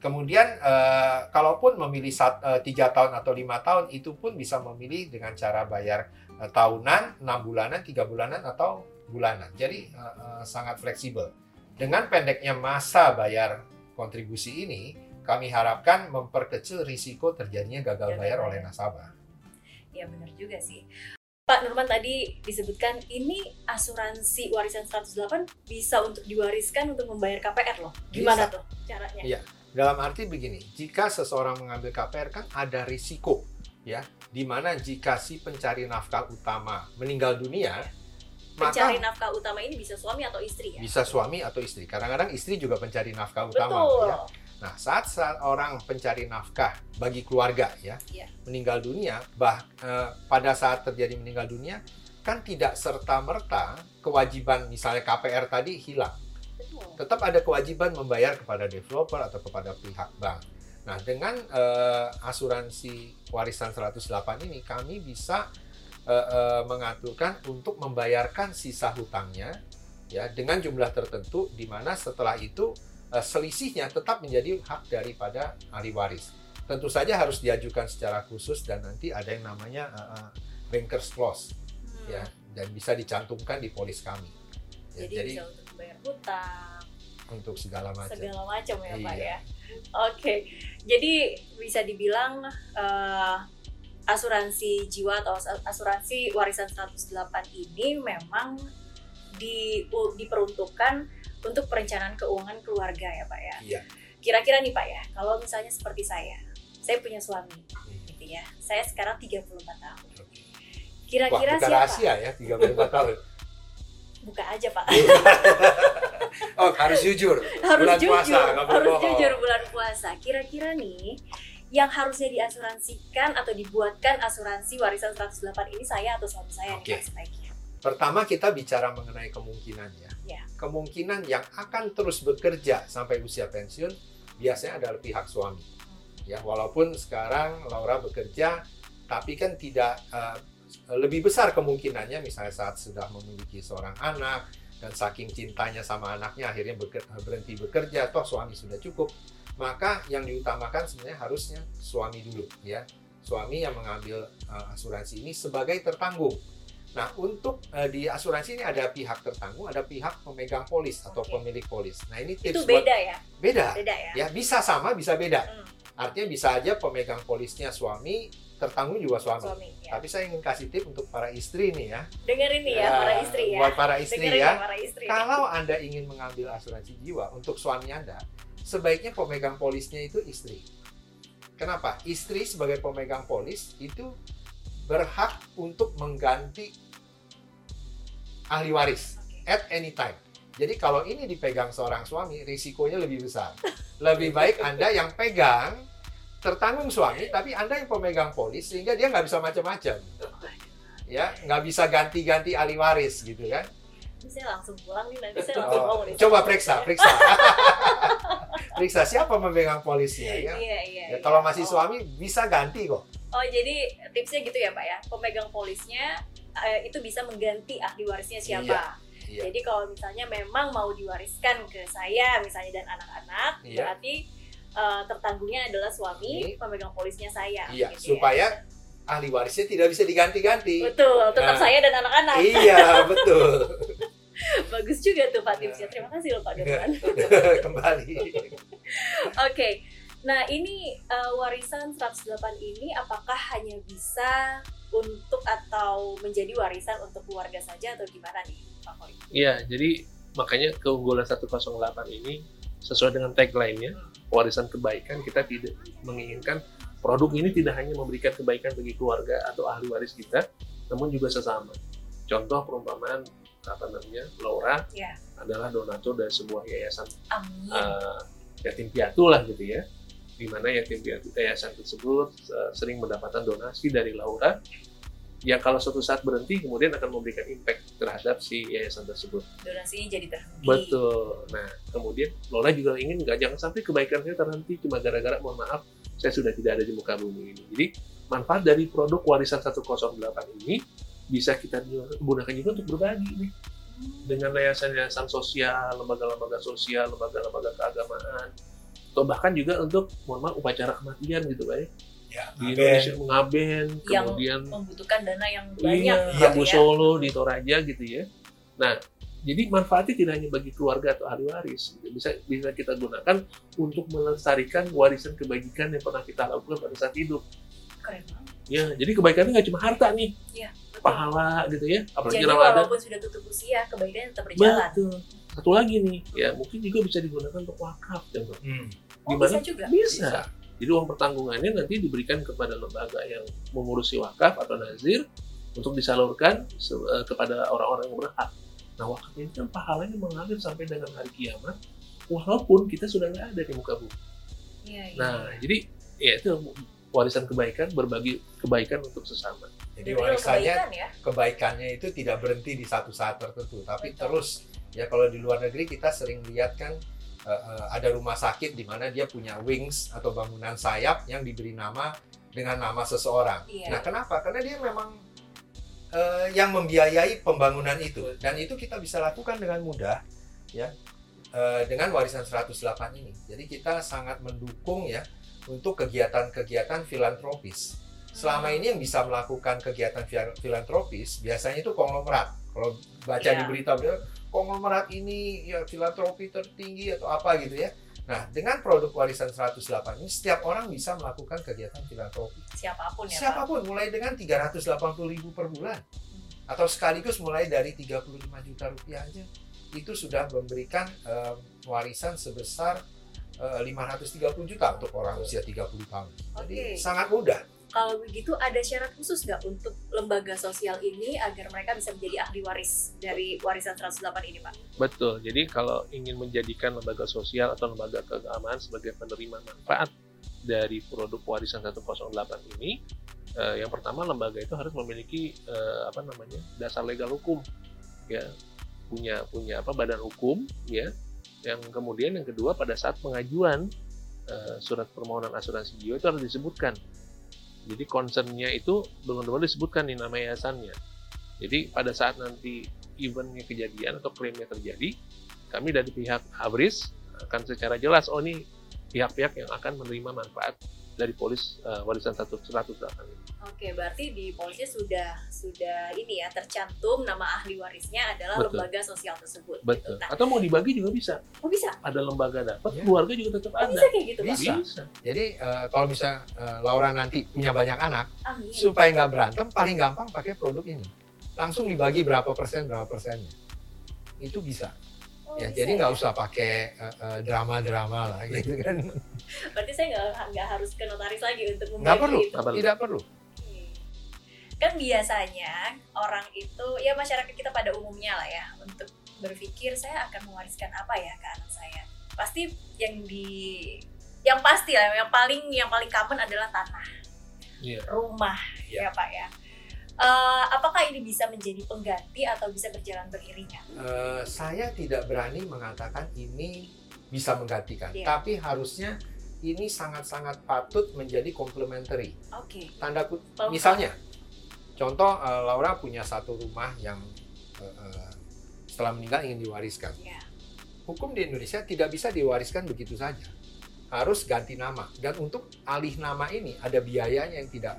Speaker 2: Kemudian eh, kalaupun memilih eh, tiga tahun atau lima tahun, itu pun bisa memilih dengan cara bayar eh, tahunan, enam bulanan, tiga bulanan atau bulanan. Jadi eh, eh, sangat fleksibel. Dengan pendeknya masa bayar kontribusi ini, kami harapkan memperkecil risiko terjadinya gagal bayar. oleh nasabah.
Speaker 1: Iya benar juga sih. Pak Nurman tadi disebutkan ini asuransi warisan 108 bisa untuk diwariskan untuk membayar KPR loh. Gimana
Speaker 2: Bisa.
Speaker 1: tuh caranya?
Speaker 2: Iya. Dalam arti begini, jika seseorang mengambil KPR kan ada risiko ya, di mana jika si pencari nafkah utama meninggal dunia,
Speaker 1: Pencari
Speaker 2: maka
Speaker 1: nafkah utama ini bisa suami atau istri ya?
Speaker 2: bisa suami atau istri. Kadang-kadang istri juga pencari nafkah utama.
Speaker 1: Betul.
Speaker 2: ya. Nah, saat seorang pencari nafkah bagi keluarga ya
Speaker 1: Iya.
Speaker 2: meninggal dunia, bah eh, pada saat terjadi meninggal dunia kan tidak serta merta kewajiban misalnya KPR tadi hilang.
Speaker 1: Betul.
Speaker 2: Tetap ada kewajiban membayar kepada developer atau kepada pihak bank. Nah, dengan eh, asuransi warisan 108 ini kami bisa eh, eh, mengaturkan untuk membayarkan sisa hutangnya ya dengan jumlah tertentu di mana setelah itu selisihnya tetap menjadi hak daripada ahli waris. Tentu saja harus diajukan secara khusus dan nanti ada yang namanya eh, eh, bankers clause
Speaker 1: Hmm.
Speaker 2: ya dan bisa dicantumkan di polis kami. Ya,
Speaker 1: Jadi, bisa untuk membayar hutang,
Speaker 2: untuk segala macam.
Speaker 1: segala macam ya Pak
Speaker 2: Iya.
Speaker 1: ya. Oke, jadi bisa dibilang eh, asuransi jiwa atau as- asuransi warisan 108 ini memang di, diperuntukkan untuk perencanaan keuangan keluarga ya Pak ya.
Speaker 2: Iya.
Speaker 1: Kira-kira nih Pak ya, kalau misalnya seperti saya, saya punya suami
Speaker 2: Hmm.
Speaker 1: gitu ya. Saya sekarang 34 tahun. Kira-kira siapa?
Speaker 2: rahasia ya, 34 tahun.
Speaker 1: Buka aja Pak.
Speaker 2: Oh, harus jujur.
Speaker 1: harus
Speaker 2: Bulan
Speaker 1: jujur,
Speaker 2: puasa,
Speaker 1: harus
Speaker 2: bohong.
Speaker 1: jujur bulan puasa. Kira-kira nih yang harusnya diasuransikan atau dibuatkan asuransi warisan 108 ini saya atau suami saya
Speaker 2: Oke.
Speaker 1: nih Pak sebaiknya.
Speaker 2: Pertama kita bicara mengenai kemungkinan ya.
Speaker 1: Ya.
Speaker 2: Kemungkinan yang akan terus bekerja sampai usia pensiun biasanya adalah pihak suami. Ya, walaupun sekarang Laura bekerja, tapi kan tidak eh, lebih besar kemungkinannya misalnya saat sudah memiliki seorang anak dan saking cintanya sama anaknya akhirnya beker- berhenti bekerja, toh suami sudah cukup. Maka yang diutamakan sebenarnya harusnya suami dulu ya. Suami yang mengambil eh, asuransi ini sebagai tertanggung. Nah, untuk eh, di asuransi ini ada pihak tertanggung, ada pihak pemegang polis atau pemilik polis. Nah, ini tips
Speaker 1: Itu
Speaker 2: buat-
Speaker 1: beda ya?
Speaker 2: beda.
Speaker 1: Beda ya?
Speaker 2: Ya, bisa sama, bisa beda.
Speaker 1: Hmm,
Speaker 2: Artinya bisa aja pemegang polisnya suami, tertanggung juga suami.
Speaker 1: suami ya.
Speaker 2: Tapi saya ingin kasih tip untuk para istri nih ya.
Speaker 1: Dengerin nih ya, para istri ya.
Speaker 2: Buat para istri
Speaker 1: Dengerin
Speaker 2: ya.
Speaker 1: para istri.
Speaker 2: Kalau Anda ingin mengambil asuransi jiwa untuk suami Anda, sebaiknya pemegang polisnya itu istri. Kenapa? Istri sebagai pemegang polis itu berhak untuk mengganti ahli waris at any time. Jadi kalau ini dipegang seorang suami, risikonya lebih besar. Lebih baik Anda yang pegang, tertanggung suami, tapi Anda yang pemegang polis, sehingga dia nggak bisa macam-macam. Ya, nggak bisa ganti-ganti ahli waris gitu kan.
Speaker 1: Saya langsung pulang nih nanti saya langsung
Speaker 2: Oh,
Speaker 1: nih.
Speaker 2: coba periksa, periksa. periksa siapa memegang polisnya ya.
Speaker 1: Iya, iya.
Speaker 2: Ya,
Speaker 1: iya.
Speaker 2: kalau masih
Speaker 1: Oh.
Speaker 2: suami bisa ganti kok.
Speaker 1: Oh, jadi tipsnya gitu ya, Pak ya. Pemegang polisnya eh, itu bisa mengganti ahli warisnya siapa.
Speaker 2: Iya.
Speaker 1: Jadi kalau misalnya memang mau diwariskan ke saya misalnya dan anak-anak,
Speaker 2: Iya.
Speaker 1: berarti eh, tertanggungnya adalah suami,
Speaker 2: Ini.
Speaker 1: pemegang polisnya saya.
Speaker 2: Iya,
Speaker 1: gitu ya.
Speaker 2: supaya ahli warisnya tidak bisa diganti-ganti.
Speaker 1: Betul, tetap
Speaker 2: Nah.
Speaker 1: saya dan anak-anak.
Speaker 2: Iya, betul.
Speaker 1: Bagus juga tuh Pak tipsnya. Terima kasih loh Pak Dirman.
Speaker 2: Kembali.
Speaker 1: Oke. Nah, ini eh, warisan 108 ini apakah hanya bisa untuk atau menjadi warisan untuk keluarga saja atau gimana nih, Pak Koi?
Speaker 3: Iya, jadi makanya keunggulan 108 ini sesuai dengan tagline-nya, warisan kebaikan kita tidak menginginkan produk ini tidak hanya memberikan kebaikan bagi keluarga atau ahli waris kita, namun juga sesama. Contoh perumpamaan apa namanya, Laura
Speaker 1: Ya.
Speaker 3: adalah donatur dari sebuah yayasan
Speaker 1: Amin.
Speaker 3: eh, yatim piatu lah gitu ya, di mana yatim piatu yayasan tersebut eh, sering mendapatkan donasi dari Laura yang kalau suatu saat berhenti kemudian akan memberikan impact terhadap si yayasan tersebut.
Speaker 1: Donasinya jadi terhenti.
Speaker 3: Betul. Nah, kemudian Lola juga ingin nggak jangan sampai kebaikan saya terhenti cuma gara-gara mohon maaf saya sudah tidak ada di muka bumi ini. Jadi manfaat dari produk warisan 108 ini bisa kita gunakan juga untuk berbagi nih dengan yayasan-yayasan sosial, lembaga-lembaga sosial, lembaga-lembaga keagamaan, atau bahkan juga untuk mohon maaf upacara kematian gitu Pak ya.
Speaker 2: Ya,
Speaker 3: Di Indonesia mengaben,
Speaker 1: Yang
Speaker 3: kemudian
Speaker 1: Membutuhkan dana yang banyak.
Speaker 3: Iya,
Speaker 1: gitu
Speaker 3: Rabu
Speaker 1: ya.
Speaker 3: Solo di Toraja gitu ya. Nah, jadi manfaatnya tidak hanya bagi keluarga atau ahli waris, bisa bisa kita gunakan untuk melestarikan warisan kebajikan yang pernah kita lakukan pada saat hidup.
Speaker 1: Keren banget.
Speaker 3: Ya, jadi kebaikannya nggak cuma harta nih,
Speaker 1: Iya, betul.
Speaker 3: pahala gitu ya, apalagi
Speaker 1: Jadi
Speaker 3: Ramadan.
Speaker 1: walaupun sudah tutup usia, kebaikannya tetap berjalan.
Speaker 3: Betul. Satu lagi nih, ya mungkin juga bisa digunakan untuk wakaf, ya, Bro.
Speaker 2: Hmm,
Speaker 1: Oh, bisa juga.
Speaker 3: Bisa. Jadi uang pertanggungannya nanti diberikan kepada lembaga yang mengurusi wakaf atau nazir untuk disalurkan eh, kepada orang-orang yang berhak. Nah wakaf ini kan pahalanya mengalir sampai dengan hari kiamat, walaupun kita sudah nggak ada di muka bumi.
Speaker 1: Iya, iya.
Speaker 3: Nah jadi ya itu warisan kebaikan, berbagi kebaikan untuk sesama.
Speaker 2: Jadi warisannya
Speaker 1: kebaikan ya.
Speaker 2: kebaikannya itu tidak berhenti di satu saat tertentu, tapi
Speaker 1: Betul.
Speaker 2: terus ya kalau di luar negeri kita sering lihat kan eh, eh, ada rumah sakit di mana dia punya wings atau bangunan sayap yang diberi nama dengan nama seseorang.
Speaker 1: Iya.
Speaker 2: Nah, kenapa? Karena dia memang eh, yang membiayai pembangunan itu dan itu kita bisa lakukan dengan mudah ya eh, dengan warisan 108 ini. Jadi kita sangat mendukung ya untuk kegiatan-kegiatan filantropis. Selama ini yang bisa melakukan kegiatan fil- filantropis biasanya itu konglomerat. Kalau baca
Speaker 1: Iya.
Speaker 2: di berita berita, konglomerat ini ya filantropi tertinggi atau apa gitu ya. Nah, dengan produk warisan 108 ini setiap orang bisa melakukan kegiatan filantropi.
Speaker 1: Siapa pun ya, Pak.
Speaker 2: Siapa pun mulai dengan 380 ribu per bulan atau sekaligus mulai dari 35 juta rupiah aja itu sudah memberikan eh, warisan sebesar eh, 530 juta untuk orang usia 30 tahun.
Speaker 1: Oke.
Speaker 2: Jadi sangat mudah.
Speaker 1: Kalau begitu ada syarat khusus nggak untuk lembaga sosial ini agar mereka bisa menjadi ahli waris dari warisan 108 ini, Pak?
Speaker 3: Betul. Jadi kalau ingin menjadikan lembaga sosial atau lembaga keagamaan sebagai penerima manfaat dari produk warisan 108 ini, eh, yang pertama lembaga itu harus memiliki eh, apa namanya dasar legal hukum, ya punya punya apa badan hukum, ya. Yang kemudian yang kedua pada saat pengajuan eh, surat permohonan asuransi jiwa itu harus disebutkan. Jadi concernnya itu benar-benar disebutkan di nama yayasannya. Jadi pada saat nanti eventnya kejadian atau klaimnya terjadi, kami dari pihak Abris akan secara jelas, oh ini pihak-pihak yang akan menerima manfaat dari polis eh, warisan 108 ini.
Speaker 1: Oke, berarti di polisnya sudah sudah ini ya tercantum nama ahli warisnya adalah
Speaker 3: Betul.
Speaker 1: lembaga sosial tersebut.
Speaker 3: Betul.
Speaker 1: Gitu. Nah,
Speaker 3: Atau mau dibagi juga bisa.
Speaker 1: oh bisa?
Speaker 3: Ada lembaga dapat,
Speaker 2: Ya.
Speaker 3: keluarga juga tetap
Speaker 1: Oh,
Speaker 3: ada.
Speaker 1: bisa kayak gitu, Pak?
Speaker 2: Bisa.
Speaker 3: Bisa.
Speaker 2: Jadi eh, kalau bisa eh, Laura nanti punya banyak anak,
Speaker 1: Amin.
Speaker 2: supaya nggak berantem, paling gampang pakai produk ini. Langsung dibagi berapa persen, berapa persennya. Itu bisa.
Speaker 1: Oh,
Speaker 2: Ya,
Speaker 1: bisa
Speaker 2: jadi nggak usah pakai eh, eh, drama-drama lah gitu kan.
Speaker 1: Berarti saya nggak nggak harus ke notaris lagi untuk membagi
Speaker 2: Nggak perlu,
Speaker 1: itu.
Speaker 2: Tidak perlu.
Speaker 1: Kan biasanya orang itu ya masyarakat kita pada umumnya lah ya untuk berpikir saya akan mewariskan apa ya ke anak saya. Pasti yang di yang pasti lah yang paling yang paling common adalah tanah,
Speaker 3: Iya.
Speaker 1: rumah
Speaker 2: Iya.
Speaker 1: ya Pak ya. Eh, apakah ini bisa menjadi pengganti atau bisa berjalan beriringan?
Speaker 2: Eh, saya tidak berani mengatakan ini bisa menggantikan,
Speaker 1: Iya.
Speaker 2: tapi harusnya ini sangat-sangat patut menjadi complementary.
Speaker 1: Oke.
Speaker 2: Tanda kut-
Speaker 1: Pelengkap.
Speaker 2: misalnya, contoh eh, Laura punya satu rumah yang eh, eh, setelah meninggal ingin diwariskan.
Speaker 1: Ya.
Speaker 2: Hukum di Indonesia tidak bisa diwariskan begitu saja, harus ganti nama. Dan untuk alih nama ini ada biayanya yang tidak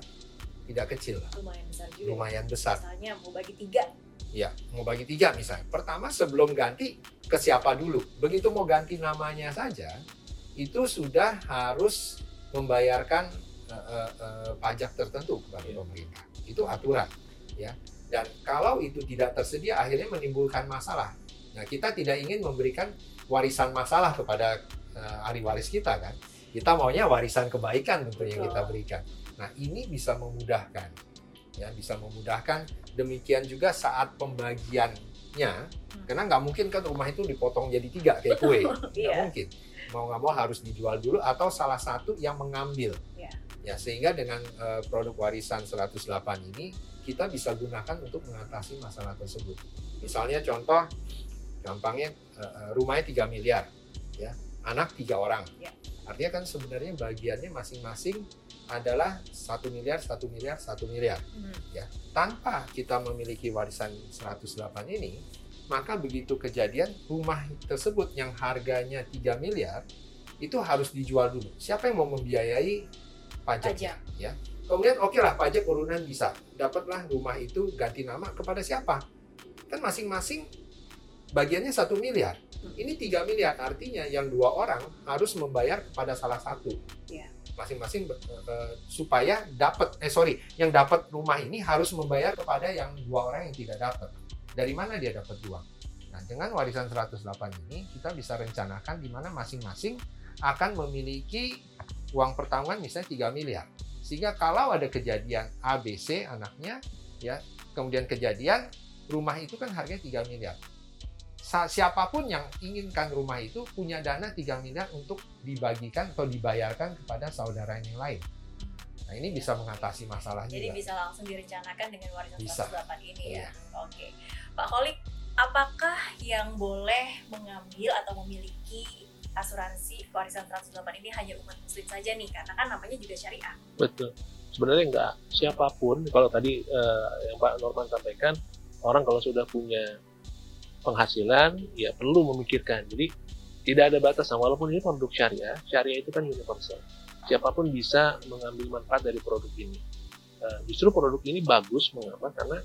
Speaker 2: tidak kecil, lah,
Speaker 1: Lumayan besar juga.
Speaker 2: lumayan besar.
Speaker 1: Misalnya mau bagi tiga.
Speaker 2: Ya, mau bagi tiga misalnya. Pertama sebelum ganti ke siapa dulu. Begitu mau ganti namanya saja, itu sudah harus membayarkan eh, eh, eh, pajak tertentu kepada
Speaker 3: Iya.
Speaker 2: pemerintah. Itu aturan, ya. Dan kalau itu tidak tersedia, akhirnya menimbulkan masalah. Nah, kita tidak ingin memberikan warisan masalah kepada eh, ahli waris kita kan. Kita maunya warisan kebaikan tentu yang
Speaker 1: Betul.
Speaker 2: kita berikan. Nah, ini bisa memudahkan, ya, bisa memudahkan. Demikian juga saat pembagiannya karena nggak mungkin kan rumah itu dipotong jadi tiga kayak kue. Nggak
Speaker 1: Iya.
Speaker 2: mungkin. Mau nggak mau harus dijual dulu atau salah satu yang mengambil.
Speaker 1: Iya.
Speaker 2: ya sehingga dengan eh, produk warisan 108 ini kita bisa gunakan untuk mengatasi masalah tersebut. Misalnya contoh gampangnya eh, rumahnya 3 miliar ya. Anak tiga orang.
Speaker 1: Iya.
Speaker 2: artinya kan sebenarnya bagiannya masing-masing adalah satu miliar satu miliar satu miliar
Speaker 1: Hmm.
Speaker 2: tanpa kita memiliki warisan 108 ini, maka begitu kejadian rumah tersebut yang harganya 3 miliar itu harus dijual dulu. Siapa yang mau membiayai pajaknya? Ya. Kemudian oke lah pajak urunan bisa. Dapatlah rumah itu ganti nama kepada siapa? Kan masing-masing bagiannya satu miliar. Ini 3 miliar artinya yang dua orang harus membayar kepada salah satu.
Speaker 1: Iya.
Speaker 2: Masing-masing eh, supaya dapat eh sorry yang dapat rumah ini harus membayar kepada yang dua orang yang tidak dapat. Dari mana dia dapat uang? Nah, dengan warisan 108 ini kita bisa rencanakan di mana masing-masing akan memiliki uang pertanggungan misalnya 3 miliar. Sehingga kalau ada kejadian ABC anaknya ya, kemudian kejadian rumah itu kan harganya 3 miliar. Siapa pun yang inginkan rumah itu punya dana 3 miliar untuk dibagikan atau dibayarkan kepada saudara yang lain. Nah, ini bisa mengatasi masalah
Speaker 1: Jadi
Speaker 2: juga.
Speaker 1: bisa langsung direncanakan dengan warisan
Speaker 2: Bisa.
Speaker 1: 108 ini ya.
Speaker 2: Iya.
Speaker 1: Oke. Pak Kolik, apakah yang boleh mengambil atau memiliki asuransi warisan 108 ini hanya umat muslim saja nih? Karena kan namanya juga syariah.
Speaker 3: Betul. Sebenarnya enggak. Siapa pun, kalau tadi eh, yang Pak Norman sampaikan, orang kalau sudah punya penghasilan, ya perlu memikirkan. Jadi tidak ada batasan. Walaupun ini produk syariah, syariah itu kan universal. Siapa pun bisa mengambil manfaat dari produk ini. Eh, justru produk ini bagus, mengapa? Karena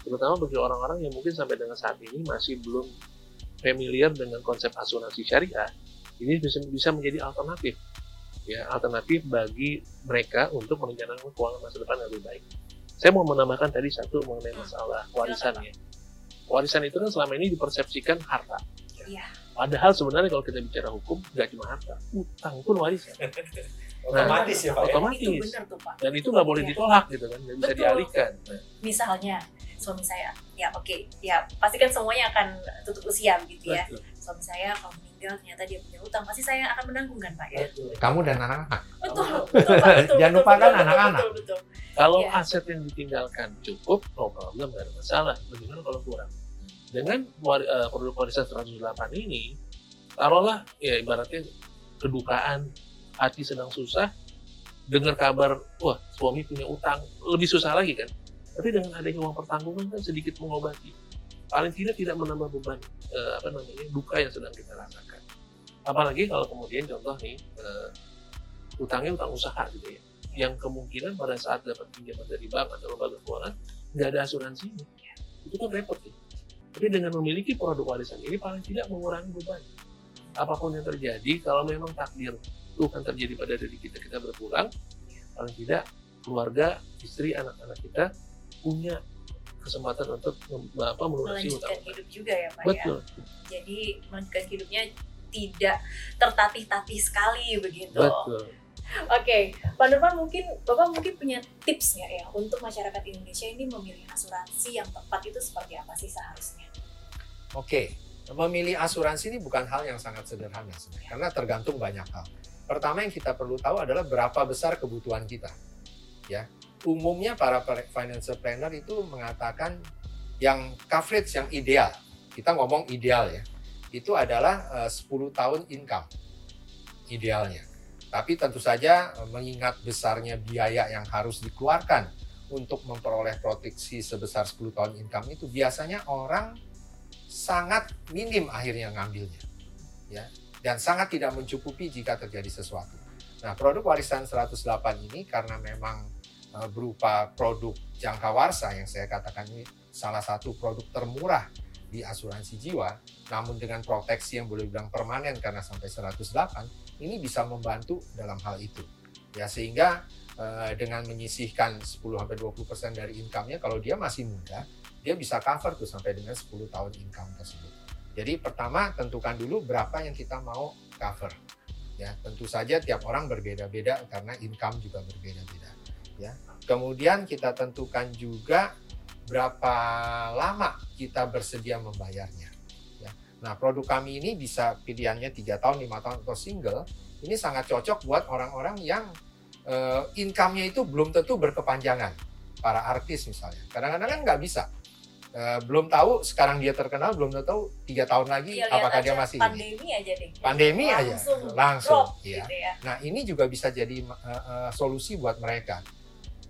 Speaker 3: terutama bagi orang-orang yang mungkin sampai dengan saat ini masih belum familiar dengan konsep asuransi syariah, ini bisa, bisa menjadi alternatif ya alternatif bagi mereka untuk merencanakan keuangan masa depan yang lebih baik. Saya mau menambahkan tadi satu mengenai masalah warisan ya. Warisan itu kan selama ini dipersepsikan harta.
Speaker 1: Iya.
Speaker 3: Padahal sebenarnya kalau kita bicara hukum nggak cuma harta, utang pun warisan.
Speaker 2: Otomatis ya Pak ya?
Speaker 3: Otomatis.
Speaker 1: Itu benar tuh Pak.
Speaker 3: Dan itu nggak boleh
Speaker 1: Iya.
Speaker 3: ditolak gitu kan, nggak bisa dialihkan. Nah,
Speaker 1: Misalnya suami saya, ya oke, ya pasti kan semuanya akan tutup usia begitu ya.
Speaker 3: betul.
Speaker 1: Suami saya kalau meninggal ternyata dia punya utang, pasti saya akan menanggung kan Pak ya.
Speaker 2: Kamu dan anak-anak.
Speaker 1: Betul, betul Pak. Betul,
Speaker 2: Jangan
Speaker 1: betul,
Speaker 2: lupakan
Speaker 1: betul, betul,
Speaker 2: anak-anak.
Speaker 1: Betul, betul.
Speaker 3: Kalau
Speaker 1: Iya.
Speaker 3: aset yang ditinggalkan cukup, no problem, nggak ada masalah. Bagaimana kalau kurang? Dengan war- eh, produk warisan 108 ini, taruhlah ya ibaratnya kedukaan, hati sedang susah, dengar kabar, wah suami punya utang, lebih susah lagi kan? Tapi dengan adanya uang pertanggungan kan sedikit mengobati. Paling tidak tidak menambah beban eh, apa namanya duka yang sedang kita rasakan. Apalagi kalau kemudian contoh nih eh, utangnya utang usaha gitu ya. Yang kemungkinan pada saat dapat pinjaman dari bank atau lembaga keuangan nggak ada asuransinya. Itu kan repot ya. tapi dengan memiliki produk warisan ini paling tidak mengurangi beban. Apa pun yang terjadi kalau memang takdir Tuhan terjadi pada diri kita kita berpulang paling tidak keluarga istri anak-anak kita punya kesempatan untuk apa melunasi
Speaker 1: Melanjutkan
Speaker 3: utang.
Speaker 1: hidup juga ya Pak ya.
Speaker 3: betul.
Speaker 1: Jadi melanjutkan hidupnya tidak tertatih-tatih sekali begitu.
Speaker 3: betul
Speaker 1: Oke, Pak Nurman mungkin Bapak mungkin punya tips nggak ya untuk masyarakat Indonesia ini memilih asuransi yang tepat itu seperti apa sih seharusnya?
Speaker 2: Oke, memilih asuransi ini bukan hal yang sangat sederhana sebenarnya, karena tergantung banyak hal. Pertama yang kita perlu tahu adalah berapa besar kebutuhan kita. Ya, umumnya para financial planner itu mengatakan yang coverage yang ideal, kita ngomong ideal ya, itu adalah uh, 10 tahun income idealnya. Tapi tentu saja uh, mengingat besarnya biaya yang harus dikeluarkan untuk memperoleh proteksi sebesar 10 tahun income itu biasanya orang sangat minim akhirnya ngambilnya. Ya, dan sangat tidak mencukupi jika terjadi sesuatu. Nah, produk warisan 108 ini karena memang uh, berupa produk jangka warsa yang saya katakan ini salah satu produk termurah di asuransi jiwa, namun dengan proteksi yang boleh bilang permanen karena sampai 108, ini bisa membantu dalam hal itu. Ya sehingga uh, dengan menyisihkan 10-20% dari income-nya, kalau dia masih muda, dia bisa cover tuh sampai dengan 10 tahun income tersebut. Jadi pertama tentukan dulu berapa yang kita mau cover. Ya, tentu saja tiap orang berbeda-beda karena income juga berbeda-beda. Ya. Kemudian kita tentukan juga berapa lama kita bersedia membayarnya. Ya. Nah, produk kami ini bisa pilihannya tiga tahun, lima tahun atau single. Ini sangat cocok buat orang-orang yang uh, income-nya itu belum tentu berkepanjangan. Para artis misalnya. Kadang-kadang kan nggak bisa. Uh, belum tahu sekarang dia terkenal, belum tahu tiga tahun lagi ya, apakah dia masih
Speaker 1: pandemi ini. aja deh.
Speaker 2: Pandemi
Speaker 1: langsung
Speaker 2: aja, langsung.
Speaker 1: Drop, ya. Gitu ya.
Speaker 2: Nah ini juga bisa jadi uh, uh, solusi buat mereka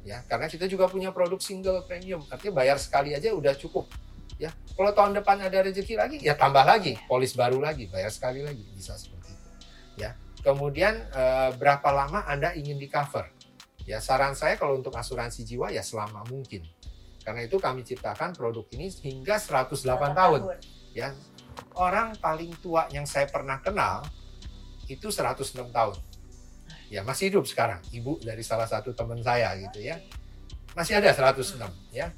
Speaker 2: ya. Karena kita juga punya produk single premium. Artinya bayar sekali aja udah cukup ya. Kalau tahun depan ada rezeki lagi ya tambah lagi polis baru lagi bayar sekali lagi bisa seperti itu ya. Kemudian eh, berapa lama anda ingin di cover ya saran saya kalau untuk asuransi jiwa ya selama mungkin. Karena itu kami ciptakan produk ini hingga 108 tahun. tahun. ya. Orang paling tua yang saya pernah kenal itu 106 tahun ya masih hidup sekarang. Ibu dari salah satu teman saya gitu ya. Masih ada 106 ya.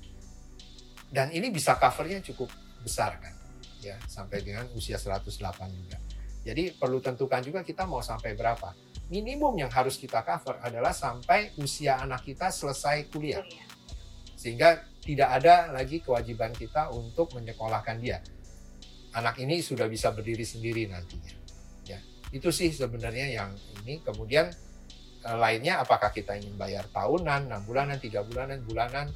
Speaker 2: Dan ini bisa covernya cukup besar kan ya. Sampai dengan usia 108 juga. Jadi perlu tentukan juga kita mau sampai berapa. Minimum yang harus kita cover adalah sampai usia anak kita selesai kuliah. Sehingga tidak ada lagi kewajiban kita untuk menyekolahkan dia. Anak ini sudah bisa berdiri sendiri nantinya. ya itu sih sebenarnya yang ini. Kemudian eh, lainnya apakah kita ingin bayar tahunan enam bulanan tiga bulanan bulanan?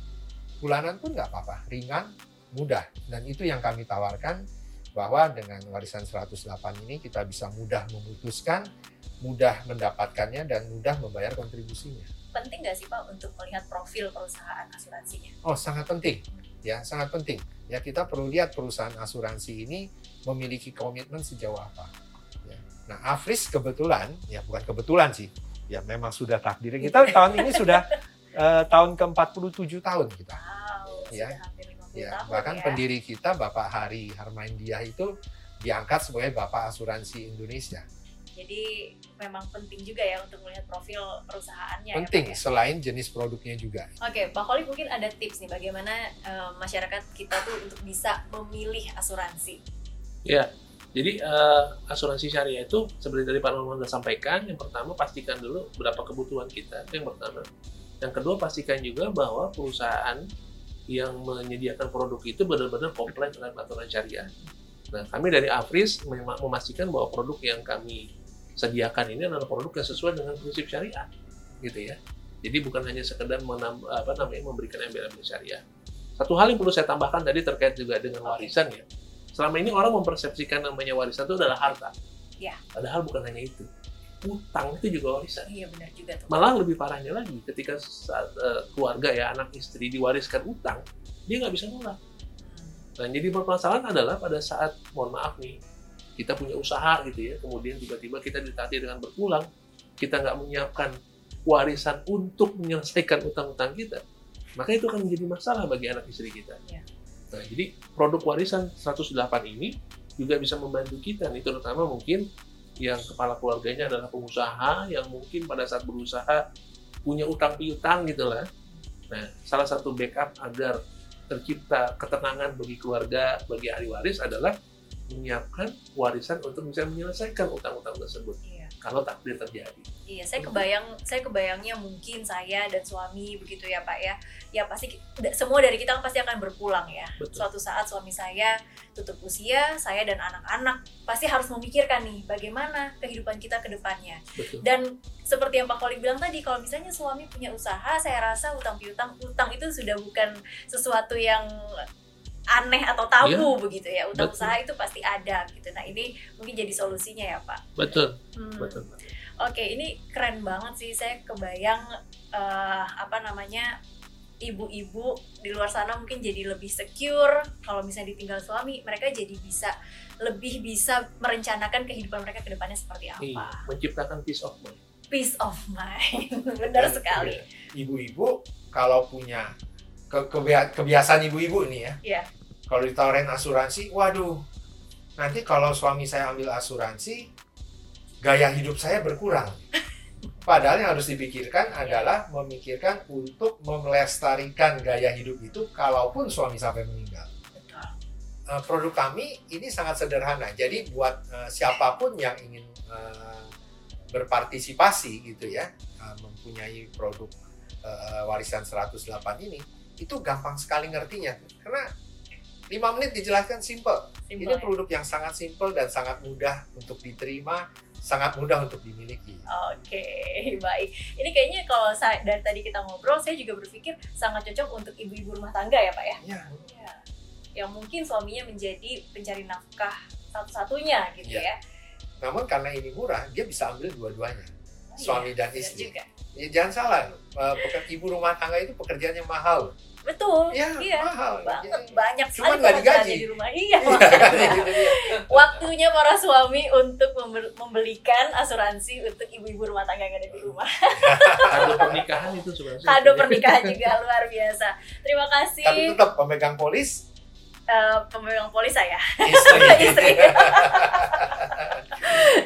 Speaker 2: Bulanan pun nggak apa-apa ringan mudah. Dan itu yang kami tawarkan bahwa dengan warisan 108 ini kita bisa mudah memutuskan mudah mendapatkannya dan mudah membayar kontribusinya.
Speaker 1: Penting nggak sih Pak untuk melihat profil perusahaan asuransinya?
Speaker 2: Oh sangat penting. Ya sangat penting. Ya kita perlu lihat perusahaan asuransi ini memiliki komitmen sejauh apa Nah, Afris kebetulan, ya bukan kebetulan sih, ya memang sudah takdir kita tahun ini sudah uh, tahun ke-47 tahun kita.
Speaker 1: Wow, ya.
Speaker 2: ya,
Speaker 1: tahun
Speaker 2: bahkan
Speaker 1: ya.
Speaker 2: pendiri kita Bapak Hari Harmaindiah itu diangkat sebagai Bapak Asuransi Indonesia.
Speaker 1: Jadi memang penting juga ya untuk melihat profil perusahaannya.
Speaker 2: Ya, penting
Speaker 1: ya,
Speaker 2: selain jenis produknya juga.
Speaker 1: Oke, Pak Koli mungkin ada tips nih bagaimana uh, masyarakat kita tuh untuk bisa memilih asuransi.
Speaker 3: Ya, jadi uh, asuransi syariah itu seperti tadi Pak Norman sudah sampaikan, yang pertama pastikan dulu berapa kebutuhan kita, itu yang pertama. Yang kedua pastikan juga bahwa perusahaan yang menyediakan produk itu benar-benar komplain dengan aturan syariah. Nah, kami dari Afris memastikan bahwa produk yang kami sediakan ini adalah produk yang sesuai dengan prinsip syariah, gitu ya. Jadi bukan hanya sekedar menambah, apa namanya memberikan embel-embel syariah. Satu hal yang perlu saya tambahkan tadi terkait juga dengan warisan ya selama ini orang mempersepsikan namanya warisan itu adalah harta.
Speaker 1: Ya.
Speaker 3: Padahal bukan hanya itu. Utang itu juga warisan.
Speaker 1: Iya benar juga tuh.
Speaker 3: Malah lebih parahnya lagi ketika saat, uh, keluarga ya anak istri diwariskan utang, dia nggak bisa nolak. Nah, jadi permasalahan adalah pada saat mohon maaf nih kita punya usaha gitu ya, kemudian tiba-tiba kita ditagih dengan berpulang, kita nggak menyiapkan warisan untuk menyelesaikan utang-utang kita, maka itu akan menjadi masalah bagi anak istri kita. Ya. Nah, jadi produk warisan 108 ini juga bisa membantu kita nih, terutama mungkin yang kepala keluarganya adalah pengusaha yang mungkin pada saat berusaha punya utang piutang gitu lah. Nah, salah satu backup agar tercipta ketenangan bagi keluarga, bagi ahli waris adalah menyiapkan warisan untuk bisa menyelesaikan utang-utang tersebut. Kalau takdir terjadi.
Speaker 1: Iya, saya kebayang, saya kebayangnya mungkin saya dan suami begitu ya Pak ya. Ya pasti semua dari kita kan pasti akan berpulang ya.
Speaker 3: Betul.
Speaker 1: Suatu saat suami saya tutup usia, saya dan anak-anak pasti harus memikirkan nih bagaimana kehidupan kita ke depannya.
Speaker 3: Betul.
Speaker 1: Dan seperti yang Pak Koli bilang tadi, kalau misalnya suami punya usaha, saya rasa utang piutang utang itu sudah bukan sesuatu yang aneh atau tabu begitu ya. Utang
Speaker 3: Betul.
Speaker 1: usaha itu pasti ada gitu. Nah, ini mungkin jadi solusinya ya, Pak.
Speaker 3: Betul,
Speaker 1: Hmm.
Speaker 3: betul.
Speaker 1: Oke, ini keren banget sih. Saya kebayang eh, apa namanya ibu-ibu di luar sana mungkin jadi lebih secure kalau misalnya ditinggal suami, mereka jadi bisa lebih bisa merencanakan kehidupan mereka ke depannya seperti
Speaker 3: Iya,
Speaker 1: apa.
Speaker 3: menciptakan peace of mind.
Speaker 1: Peace of mind. Benar sekali.
Speaker 2: iya, Ibu-ibu kalau punya ke- kebia- kebiasaan ibu-ibu nih ya.
Speaker 1: Iya.
Speaker 2: Kalau ditawarin asuransi, waduh. Nanti kalau suami saya ambil asuransi, gaya hidup saya berkurang. Padahal yang harus dipikirkan adalah memikirkan untuk melestarikan gaya hidup itu kalaupun suami sampai meninggal.
Speaker 1: Betul.
Speaker 2: Eh, produk kami ini sangat sederhana. Jadi buat eh, siapa pun yang ingin eh, berpartisipasi gitu ya, mempunyai produk eh, warisan 108 ini, itu gampang sekali ngertinya. Karena 5 menit dijelaskan simple.
Speaker 1: Simple
Speaker 2: Ini
Speaker 1: ya.
Speaker 2: produk yang sangat simple dan sangat mudah untuk diterima, sangat mudah untuk dimiliki.
Speaker 1: Oke, baik. Ini kayaknya kalau saya dari tadi kita ngobrol, saya juga berpikir sangat cocok untuk ibu-ibu rumah tangga ya, Pak ya.
Speaker 2: Ya,
Speaker 1: Ya. Yang mungkin suaminya menjadi pencari nafkah satu-satunya gitu
Speaker 2: Iya.
Speaker 1: ya.
Speaker 2: namun karena ini murah, dia bisa ambil dua-duanya. Suami
Speaker 1: iya,
Speaker 2: dan
Speaker 1: benar
Speaker 2: istri.
Speaker 1: juga.
Speaker 2: Ya, jangan salah, loh. Eh, ibu rumah tangga itu pekerjaannya mahal.
Speaker 1: Betul.
Speaker 2: Ya,
Speaker 1: iya.
Speaker 2: mahal.
Speaker 1: Banget
Speaker 2: Jadi-
Speaker 1: banyak
Speaker 2: Cuman
Speaker 1: sekali
Speaker 2: nggak digaji.
Speaker 1: di rumah. Iya.
Speaker 2: Iya.
Speaker 1: Waktunya para suami untuk membel- membelikan asuransi untuk ibu-ibu rumah tangga yang ada di rumah.
Speaker 3: Kado pernikahan itu sebenarnya.
Speaker 1: Kado pernikahan juga luar biasa. Terima kasih
Speaker 2: Tapi tetap pemegang polis
Speaker 1: eh, pemegang polis saya.
Speaker 2: istri.
Speaker 1: Istri.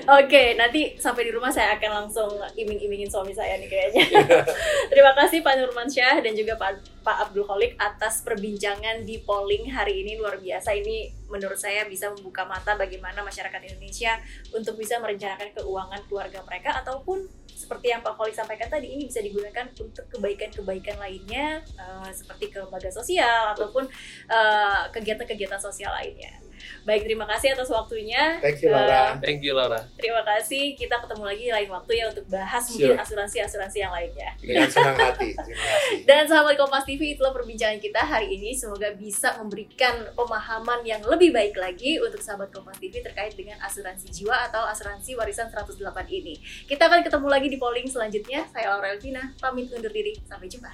Speaker 1: Oke, nanti sampai di rumah saya akan langsung iming-imingin suami saya nih kayaknya. Terima kasih Pak Nurman Syah dan juga Pak, Pak Abdul Kholik atas perbincangan di polling hari ini luar biasa. Ini menurut saya bisa membuka mata bagaimana masyarakat Indonesia untuk bisa merencanakan keuangan keluarga mereka ataupun seperti yang Pak Kholik sampaikan tadi ini bisa digunakan untuk kebaikan-kebaikan lainnya eh, seperti ke lembaga sosial ataupun eh, kegiatan-kegiatan sosial lainnya. Baik, terima kasih atas waktunya.
Speaker 2: Thank you, Laura.
Speaker 3: Thank you Laura.
Speaker 1: Terima kasih. Kita ketemu lagi lain waktu ya untuk bahas
Speaker 2: Sure.
Speaker 1: mungkin asuransi-asuransi yang lainnya.
Speaker 2: Dengan senang hati. Terima kasih.
Speaker 1: Dan sahabat Kompas TV, itulah perbincangan kita hari ini. Semoga bisa memberikan pemahaman yang lebih baik lagi untuk sahabat Kompas TV terkait dengan asuransi jiwa atau asuransi warisan 108 ini. Kita akan ketemu lagi di polling selanjutnya. Saya Laura Elvina, pamit undur diri. Sampai jumpa.